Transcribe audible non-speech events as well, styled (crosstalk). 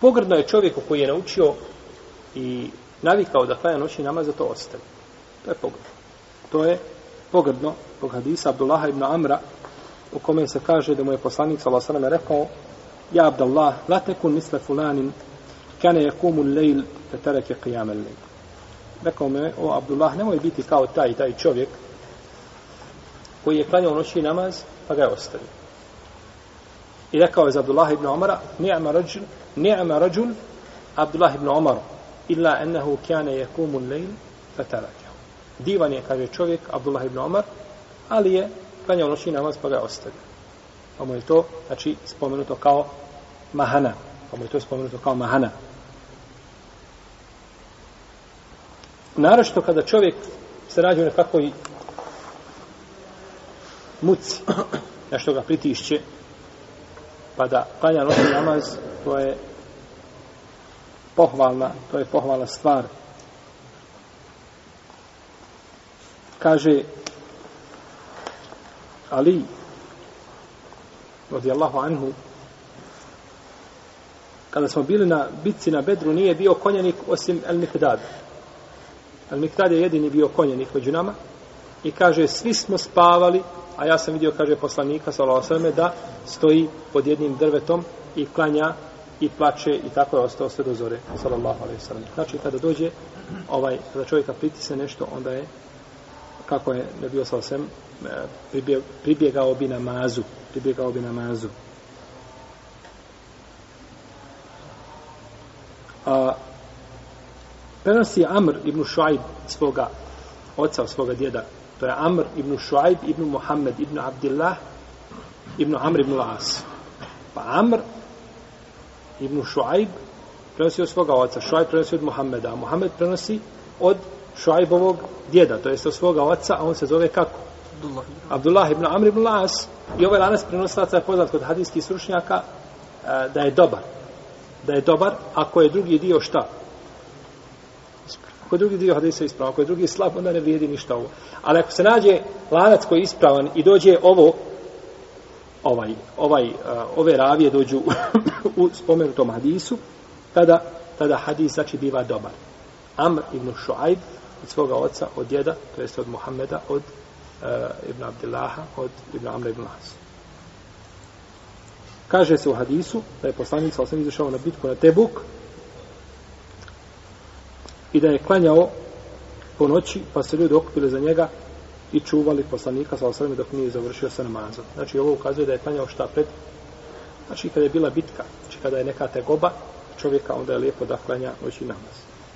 Pogrdno je čovjeku koji je naučio i navikao da klanja noći namaz da to ostavi. To je pogrdno. To je pogrdno zbog hadisa Abdullaha ibn Amra u kome se kaže da mu je poslanik sallallahu alejhi ve rekao Ja Abdullah, la tekun misle fulanin kane yakumu al-layl fa taraka qiyam al-layl. Rekao me, o Abdullah, nemoj biti kao taj taj čovjek koji je klanjao noćni namaz, pa ga je ostavio. I rekao je za Abdullah ibn Omara, ni'ma rađul, ni'ma rađul, Abdullah ibn Omar, illa ennehu kjane yakumu al-layl fa. Divan je, kaže čovjek, Abdullah ibn Omar, ali je klanjao noćni namaz pa ga je ostavio. Pa mu je to, znači, spomenuto kao mahana. Pa mu je to spomenuto kao mahana. Naravno kada čovjek se rađe u nekakvoj muci, nešto ga pritišće, pa da klanja noćni namaz, to je pohvalna, to je pohvalna stvar. Kaže Ali radijallahu anhu kada smo bili na bitci na Bedru nije bio konjanik osim El Mikdad. El Mikdad je jedini bio konjanik među nama i kaže svi smo spavali a ja sam vidio kaže poslanika sallallahu alejhi da stoji pod jednim drvetom i klanja i plače i tako je ostao sve do zore sallallahu alejhi ve Znači kada dođe ovaj kada čovjeka pritise nešto onda je kako je ne bio sallallahu alejhi pribjegao bi namazu. Pribjegao bi namazu. A, prenosi Amr ibn Šuaib svoga oca, svoga djeda. To je Amr ibn Šuaib ibn Muhammed ibn Abdillah ibn Amr ibn Las. Pa Amr ibn Šuaib prenosi od svoga oca. Šuaib prenosi od Muhammeda. A Muhammed prenosi od Šuaibovog djeda. To je od svoga oca, a on se zove kako? Abdullah. Abdullah ibn Amr ibn Las. I ovaj lanas prenosilaca je poznat kod hadijskih stručnjaka e, da je dobar. Da je dobar, ako je drugi dio šta? Ako je drugi dio hadisa ispravan, ako je drugi slab, onda ne vrijedi ništa ovo. Ali ako se nađe lanac koji je ispravan i dođe ovo, ovaj, ovaj, uh, ove ravije dođu (coughs) u spomenutom hadisu, tada, tada hadis znači biva dobar. Amr ibn Shu'aib od svoga oca, od djeda, to jest od Muhammeda, od uh, Ibn Abdillaha od Ibn Amra ibn Lasu. Kaže se u hadisu da je poslanik sa osam izašao na bitku na Tebuk i da je klanjao po noći, pa se ljudi okupili za njega i čuvali poslanika sa osrame dok nije završio sa namazom. Znači ovo ukazuje da je klanjao šta pred Znači kada je bila bitka, znači kada je neka tegoba čovjeka, onda je lijepo da klanja noći namaz.